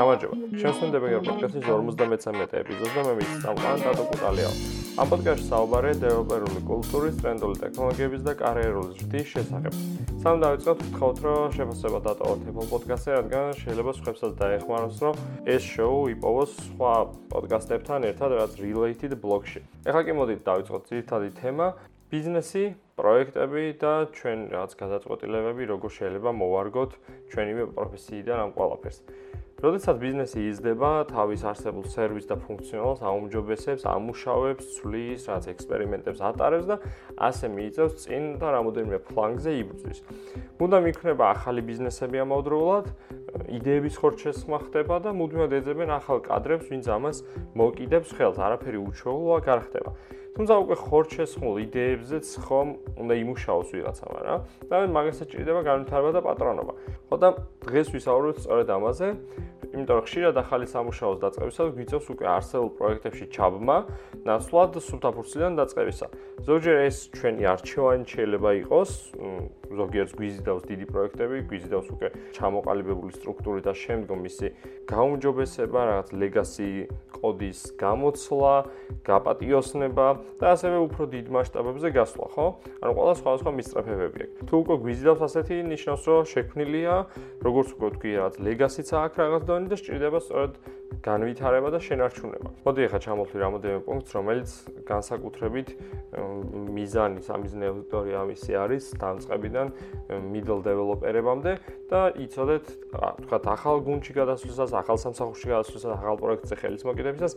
გამარჯობა. შემოსუნდება გერ პოდკასტის 53 ეპიზოდს და მე ვიცი სამყარო დატო კუტალიაო. ამ პოდკასტში საუბარია დეველოპერული კულტურის, ტრენდული ტექნოლოგიების და კარიერული ზრდის შესახებ. სამ დავიწყოთ ვთხოვთ, რომ შეფასება დატოვოთ Apple Podcast-ზე, რადგან შეიძლება სხვებსაც დაეხმაროს, რომ ეს შოუ იპოვოს სხვა პოდკასტებთან ერთად, რაც related blog-ში. ეხლა კი მოდით დავიწყოთ ძირითადი თემა, ბიზნესი, პროექტები და ჩვენ რაღაც გადაწყვეტილებები, როგორ შეიძლება მოვარგოთ ჩვენივე პროფესიიდან ამ ყველაფერს. როდესაც ბიზნესი იზრდება, თავის არსებულ სერვისს და ფუნქციონალს აუმჯობესებს, ამუშავებს, ცვლის, რაც ექსპერიმენტებს ატარებს და ასე მიიწევს წინ და რამოდენიმე ფლანგზე იბრძვის. მუდამ იქნება ახალი ბიზნესები ამავდროულად, იდეების ხორჩესხმა ხდება და მუდმივად ეძებენ ახალ კადრებს, ვინც ამას მოკიდებს ხელს, არაფერი უჩვეულოა არ ხდება. თუმცა უკვე ხორჩესხმულ იდეებზეც ხომ უნდა იმუშაოს ვიღაცამ რა. და მაგასაც ჭირდება განვითარება და პატრონობა. ხო და დღეს ვისაუბროთ სწორედ ამაზე. იმიტომ რომ ხშირად ახალი სამუშაოს დაწყებისას გვიწევს უკვე არსებულ პროექტებში ჩაბმა, ნაცვლად სულთაფურცლიდან დაწყებისა. ზოგჯერ ეს ჩვენი არჩევანი შეიძლება იყოს, ზოგიერთს გვიზიდავს დიდი პროექტები, გვიზიდავს უკვე ჩამოყალიბებული სტრუქტურით და შემდგომ მისი გაუმჯობესება, რაღაც ლეგასი კოდის გამოცვლა, გაპატიოსნება და ასევე უფრო დიდ მასშტაბებზე გასვლა, ხო? ანუ ყველა სხვადასხვა მისწრაფებები აქვს. თუ უკვე გვიზიდავს ასეთი ნიშნავს, რომ შექმნილია, როგორც უკვე თქვი, რაღაც ლეგასიც აქვს რაღაც დონე და სჭირდება სწორედ განვითარება და შენარჩუნება. მოდი ახლა ჩამოვთვლი რამოდენიმე პუნქტს, რომელიც განსაკუთრებით მიზანი, სამიზნე აუდიტორია ამისი არის დამწყებიდან middle developer-ებამდე და იცოდეთ, თქვათ, ახალ გუნდში გადასვლისას, ახალ სამსახურში გადასვლისას, ახალ პროექტზე ხელის მოკიდებისას,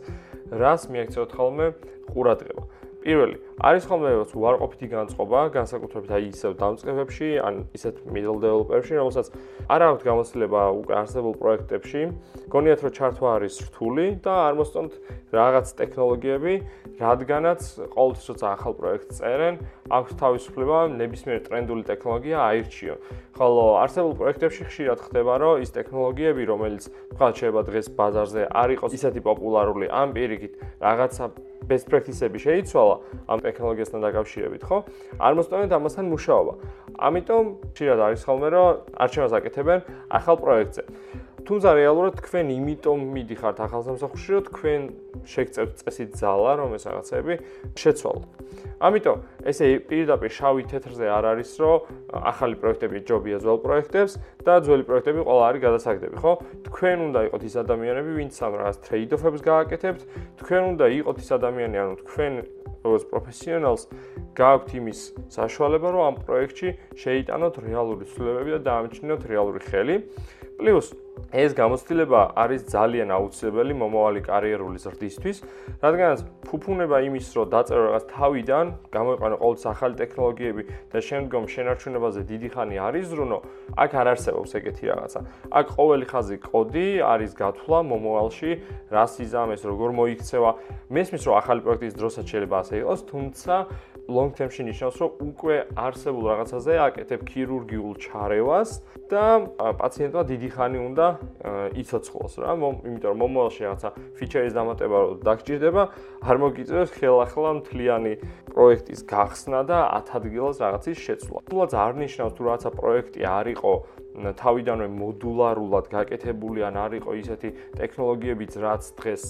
რას მიაქციოთ ხოლმე ყურადღება. პირველი. არის ხოლმე უარყოფითი განწყობა განსაკუთრებით აი ისევ დამწყებებში ან ისეთ middle developer-ში რომელსაც არ აქვს გამოცდილება უკვე არსებულ პროექტებში. გონიათ რომ ჩართვა არის რთული და არ მოსწონთ რაღაც ტექნოლოგიები რადგანაც ყოველთვის როცა ახალ პროექტს წერენ აქვს თავისუფლება ნებისმიერ ტრენდული ტექნოლოგია აირჩიონ ხოლო არსებულ პროექტებში ხშირად ხდება რომ ის ტექნოლოგიები რომელიც თქვა შეიძლება დღეს ბაზარზე არ იყოს ისეთი პოპულარული ამ პირიქით რაღაცა best practice-ები შეიცვალა ამ ტექნოლოგიასთან დაკავშირებით, ხო? არ მოსწონთ ამასთან მუშაობა. ამიტომ შეიძლება არის ხოლმე რომ არჩევას აკეთებენ ახალ პროექტზე. თუმცა რეალურად თქვენ იმიტომ მიდიხართ ახალ სამსახურში, რომ თქვენ შეგწევთ წესით ძალა, რომ ეს რაღაცები შეცვალოთ. ამიტომ ესე პირდაპირ შავი თეთრზე არ არის, რომ ახალი პროექტები ჯობია ძველ პროექტებს და ძველი პროექტები ყველა არის გადასაგდები, ხო? თქვენ უნდა იყოთ ის ადამიანები, ვინც ამ რაღაც ტრეიდ-ოფებს გააკეთებთ, თქვენ უნდა იყოთ ის ადამიანები, ანუ თქვენ როგორც პროფესიონალს გააქვთ იმის საშუალება, რომ ამ პროექტში შეიტანოთ რეალური ცვლილებები და დაამჩნიოთ რეალური ხელი. პლუს ეს გამოცდილება არის ძალიან აუცილებელი მომავალი კარიერული ზრდისთვის, რადგანაც ფუფუნება იმის, რომ დაწერო რაღაც თავიდან, გამოიყენო ყოველთვის ახალი ტექნოლოგიები და შემდგომ შენარჩუნებაზე დიდი ხანი არის ზრუნო, აქ არ არსებობს ეგეთი რაღაცა. აქ ყოველი ხაზი კოდი არის გათვლა მომავალში, რას იზამეს, როგორ მოიქცევა. მესმის, რომ ახალი პროექტის დროსაც შეიძლება ასე იყოს, თუმცა long term-ში ნიშნავს, რომ უკვე არსებულ რაღაცაზე აკეთებ ქირურგიულ ჩარევას და პაციენტმა დიდი ხანი უნდა იცოცხლოს რა, იმიტომ რომ მომავალში რაღაცა ფიჩერის დამატება დაგჭირდება, არ მოგიწევს ხელახლა მთლიანი პროექტის გახსნა და 10 ადგილას რაღაცის შეცვლა. თუმცა არ ნიშნავს თუ რაღაცა პროექტი არ იყო თავიდანვე მოდულარულად გაკეთებული ან არ იყო ისეთი ტექნოლოგიებიც რაც დღეს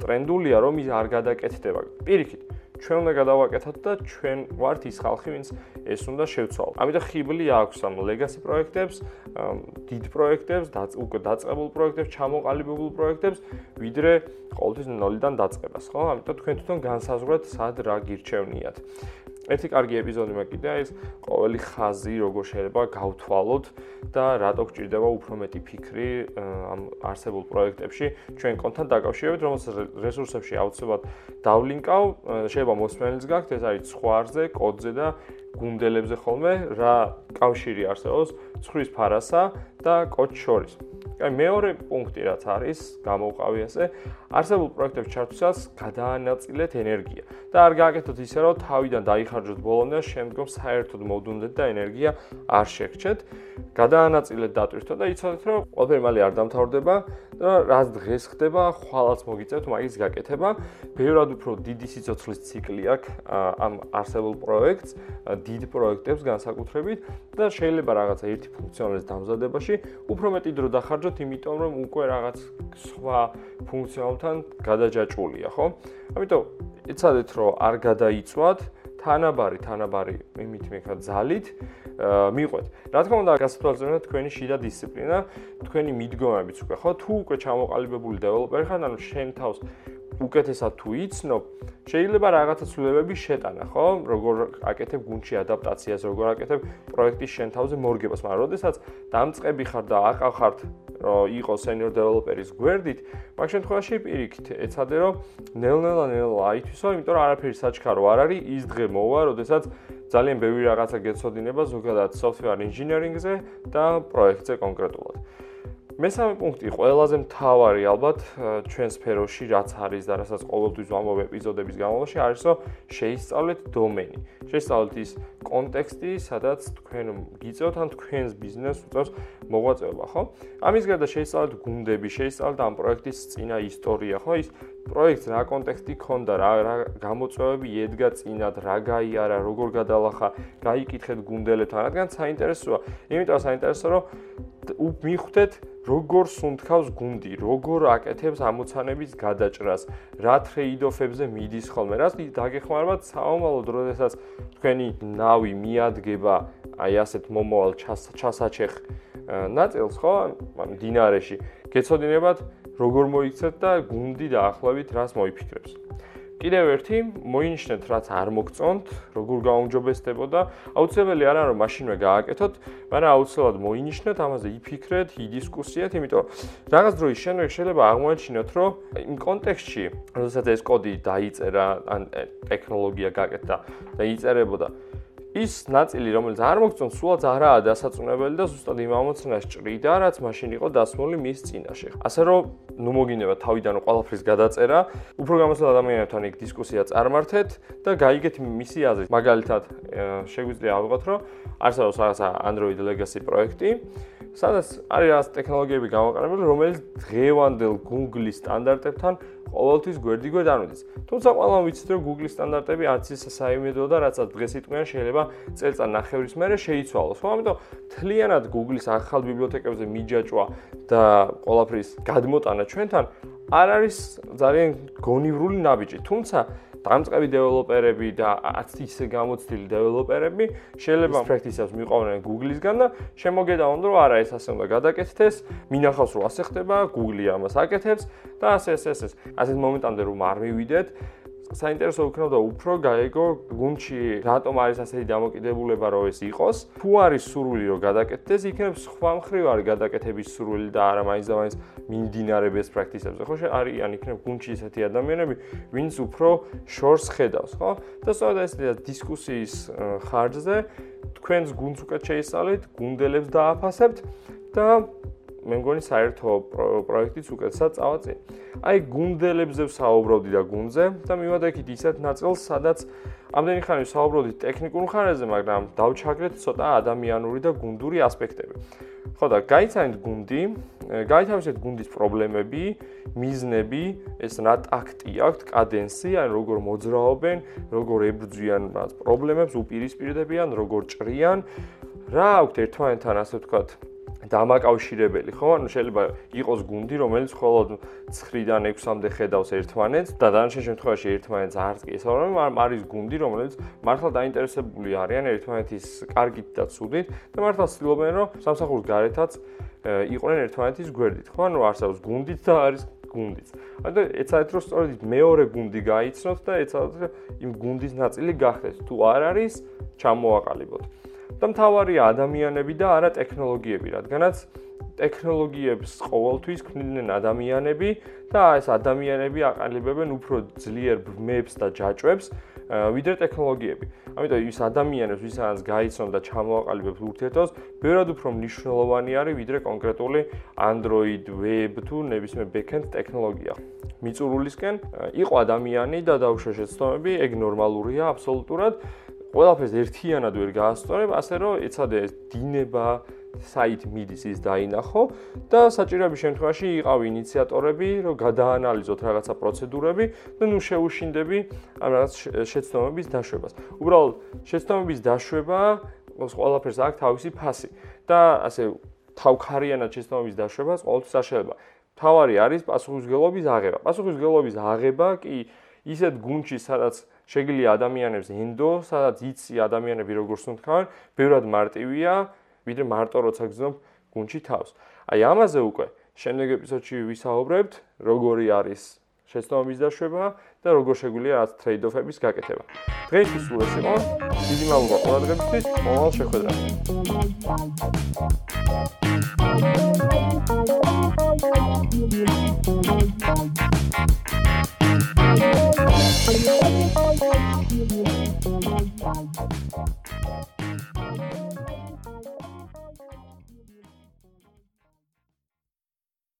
ტრენდულია რომ ის არ გადაკეთდება. პირიქით ჩვენ უნდა გადავაკეთოთ და ჩვენ ვართ ის ხალხი, ვინც ეს უნდა შევცვალოთ. ამიტომ ხიბლი აქვს ამ ლეგასი პროექტებს, დიდ პროექტებს, უკვე დაწყებულ პროექტებს, ჩამოყალიბებულ პროექტებს, ვიდრე ყოველთვის ნოლიდან დაწყებას, ხო? ამიტომ თქვენ თვითონ განსაზღვრეთ, სად რა გირჩევნიათ. ერთი კარგი ეპიზოდი მე კიდე ის ყოველი ხაზი როგორ შეიძლება გავთვალოთ და რატო გჭირდება უფრო მეტი ფიქრი ამ არსებულ პროექტებში ჩვენ კონთან დაკავშირებით რომელსაც რესურსებში აუცილებლად დავლინკავ შეიძლება მოსმენელს გაქვთ ეს არის ცხვარზე კოდზე და გუნდელებზე ხოლმე რა კავშირი არსებობს ცხვრის ფარასა და კოდს შორის აი მეორე პუნქტი რაც არის გამოვყავი ასე. არსებულ პროექტებს ჩართვისას გადაანაწილეთ ენერგია. და არ გააკეთოთ ისე რომ თავიდან დაიხარჯოთ ბოლომდე შემდგომ საერთოდ მოდუნდეთ და ენერგია არ შეგრჩეთ. გადაანაწილეთ დატვირთოთ და იცოდეთ რომ ყველაფერი მალე არ დამთავრდება და რაც დღეს ხდება, ხვალაც მოგიწევთ მაგის გაკეთება. ბევრად უფრო დიდი სიცოცხლის ციკლი აქვს ამ არსებულ პროექტს, დიდ პროექტებს განსაკუთრებით და შეიძლება რაღაცა ერთი ფუნქციონალის დამზადებაში უფრო მეტი დრო დახარჯოთ, იმიტომ რომ უკვე რაღაც სხვა ფუნქციონალთან გადაჯაჭვულია, ხო? ამიტომ ეცადეთ რომ არ გადაიწვათ თანაბარი თანაბარი იმით მეკა ძალით მიყვეთ. რა თქმა უნდა, გასათვალისწინებელია თქვენი შიდა დისციპლინა, თქვენი მიდგომებიც უკვე ხო? თუ უკვე ჩამოყალიბებული დეველოპერი ხარ, ანუ შენ თავს უკეთესად თუ იცნობ, შეიძლება რაღაცა ცვლილებები შეტანა, ხო? როგორ აკეთებ გუნდში ადაპტაციას, როგორ აკეთებ პროექტის შენ თავზე მორგებას, მაგრამ როდესაც დამწყები ხარ და აყავ რომ იყოს senior developer-ის გვერდით, მაგ შემთხვევაში პირიქით ეცადე რომ ნელ-ნელა ნელა აითვისო, იმიტომ რომ არაფერი საჩქარო არ არის, ის დღე მოვა, როდესაც ძალიან ბევრი რაღაცა გეცოდინება ზოგადად software engineering-ზე და პროექტზე კონკრეტულად. მესამე პუნქტი ყველაზე მთავარი ალბათ ჩვენ სფეროში რაც არის და რასაც ყოველთვის ვამბობ ეპიზოდების განმავლობაში არის რომ შეისწავლეთ დომენი. შეისწავლეთ ის კონტექსტი, სადაც თქვენ გიწევთ ან თქვენს ბიზნესს უწევს მოღვაწეობა, ხო? ამის გარდა შეისწავლეთ გუნდები, შეისწავლეთ ამ პროექტის წინა ისტორია, ხო? ის პროექტს რა კონტექსტი ქონდა, რა რა გამოწვევები ედგა წინათ, რა გაიარა, როგორ გადალახა, გაიკითხეთ გუნდელებთან, რადგან საინტერესოა. იმიტომ საინტერესო რომ მიხვდეთ როგორ სუნთქავს გუნდი, როგორ აკეთებს ამოცანების გადაჭრას, რა ტრეიდოფებზე მიდის ხოლმე, რაც დაგეხმარებათ საომალო დროდესაც თქვენი ნავი მიადგება აი ასეთ მომავალ ჩასაჩეხ ნაწილს ხო, ან დინარეში, გეცოდინებათ როგორ მოიქცეთ და გუნდი დაახლოებით რას მოიფიქრებს. კიდევ ერთი მოინიშნეთ რაც არ მოგწონთ, როგორ გაუმჯობესდებოდა. აუცილებელი არა რომ მაშინვე გააკეთოთ, მაგრამ აუცილებლად მოინიშნეთ, ამაზე იფიქრეთ, იდისკუსიათ, იმიტომ რაღაც დროის შემდეგ შეიძლება აღმოაჩინოთ, რომ იმ კონტექსტში, როდესაც ეს კოდი დაიწერა, ან ტექნოლოგია გააკეთა და იწერებოდა ის ნაწილი, რომელიც არ მოგწონს, სულაც არაა დასაწუნებელი და ზუსტად იმ ამოცნას ჭრიდა, რაც მაშინ იყო დასმული მის წინაშე. ასე რომ, ნუ მოგინდება თავიდან ყველაფრის გადაწერა, უფრო გამოსულ ადამიანებთან იქ დისკუსია წარმართეთ და გაიგეთ მისი აზრი. მაგალითად, შეგვიძლია ავიღოთ, რომ არსებობს რაღაცა Android Legacy პროექტი, სადაც არის რაღაც ტექნოლოგიები გამოყენებული, რომელიც დღევანდელ Google-ის სტანდარტებთან ყოველთვის გვერდიგვერდ ანუდის. თუმცა ყველამ ვიცით, რომ Google-ის სტანდარტები არც ის საიმედო და რაც დღეს იტყვიან შეიძლება წელწად ნახევრის მერე შეიცვალოს. ხო, ამიტომ თლიანად Google-ის ახალ ბიბლიოთეკებზე მიჯაჭვა და ყოველფრის გადმოტანა ჩვენთან არ არის ძალიან გონივრული ნაბიჯი. თუმცა დამწყები დეველოპერები და არც ისე გამოცდილი დეველოპერები შეიძლება პრაქტიკისას მიყვნენ Google-ისგან და შემოგედაონ რომ არა ეს ასე უნდა გადაკეთდეს, მინახავს რომ ასე ხდება, Google-ი ამას აკეთებს და ასე ასე ასე. ასეთ მომენტამდე რომ არ მივიდეთ, საინტერესო იქნება უფრო გაეგო გუნჩი რატომ არის ასეთი დამოკიდებულება რომ ეს იყოს. თუ არის სურვილი რომ გადაკეთდეს იქნებ სხვა მხრივ არის გადაკეთების სურვილი და არა მაინც და მაინც მიმდინარე best practices-ებზე ხო არიან იქნებ გუნჩი ესეთი ადამიანები ვინც უფრო შორს ხედავს ხო? და სწორედ ეს დისკუსიის ხარჯზე. თქვენს გუნდს უკეთ შეისწავლეთ გუნდელებს დააფასებთ და მე მგონი საერთო პროექტიც უკეთესად წავაწი. აი გუნდელებზე ვსაუბრობდი და გუნდზე და მივადექით ისეთ ნაწილს, სადაც ამდენი ხანი ვსაუბრობდი ტექნიკურ ხარაზე, მაგრამ დავჩაგრეთ ცოტა ადამიანური და გუნდური ასპექტები. ხო და გაიცანით გუნდი, გაითავისეთ გუნდის პრობლემები, მიზნები, ეს რა ტაქტი აქვს, კადენსი, ან როგორ მოძრაობენ, როგორ ებრძვიან მას პრობლემებს, უპირისპირდებიან, როგორ ჭრიან. რა აქვთ ერთმანეთთან ასე ვთქვათ, დამაკავშირებელი, ხო? ანუ შეიძლება იყოს გუნდი, რომელიც მხოლოდ 9-დან 6-მდე ხედავს ერთმანეთს და დანარჩენ შემთხვევაში ერთმანეთს კი ესაუბრა, მაგრამ არის გუნდი, რომელიც მართლა დაინტერესებული არიან ერთმანეთის კარგით და ცუდით და მართლა ცდილობენ, რომ სამსახურის გარეთაც იყვნენ ერთმანეთის გვერდით, ხო? ანუ არსებობს გუნდიც და არის გუნდიც. ანუ ეცადეთ რომ სწორედ მეორე გუნდი გაიცნოთ და ეცადეთ იმ გუნდის ნაწილი გახდეთ. თუ არ არის, ჩამოაყალიბოთ. და მთავარია ადამიანები და არა ტექნოლოგიები, რადგანაც ტექნოლოგიებს ყოველთვის ქმნიდნენ ადამიანები და ეს ადამიანები აყალიბებენ უფრო ძლიერ ბმებს და ჯაჭვებს ვიდრე ტექნოლოგიები. ამიტომ ის ადამიანებს, ვისაც გაიცნო და ჩამოაყალიბებს ურთიერთობას, ბევრად უფრო მნიშვნელოვანი არის ვიდრე კონკრეტული Android, web თუ ნებისმიერ backend ტექნოლოგია. მიწურულისკენ იყო ადამიანი და დაუშვა შეცდომები, ეგ ნორმალურია აბსოლუტურად. ყველაფერს ერთიანად ვერ გაასწორებ, ასე რომ ეცადე ეს დინება საით მიდის ის დაინახო და საჭიროების შემთხვევაში იყავ ინიციატორები, რომ გადაანალიზოთ რაღაცა პროცედურები და ნუ შეუშინდები ამ რაღაც შეცდომების დაშვებას. უბრალოდ შეცდომების დაშვება ყველაფერს აქვს თავისი ფასი და ასე თავქარიანად შეცდომების დაშვებას ყოველთვის არ შეიძლება. თავარი არის პასუხისგებლობის აღება. პასუხისგებლობის აღება კი ისეთ გუნჩი, სადაც შეგიძლია ადამიანებს ენდო, სადაც იცი ადამიანები როგორ სუნთქავენ, ბევრად მარტივია, ვიდრე მარტო როცა გძნობ გუნჩი თავს. აი ამაზე უკვე შემდეგ ეპიზოდში ვისაუბრებთ, როგორი არის შეცდომების დაშვება და როგორ შეგვიძლია რაც ტრეიდ-ოფების გაკეთება. დღეისთვის სულ ეს იყო. დიდი მადლობა ყურადღებისთვის. მომავალ შეხვედრაზე. Thank you.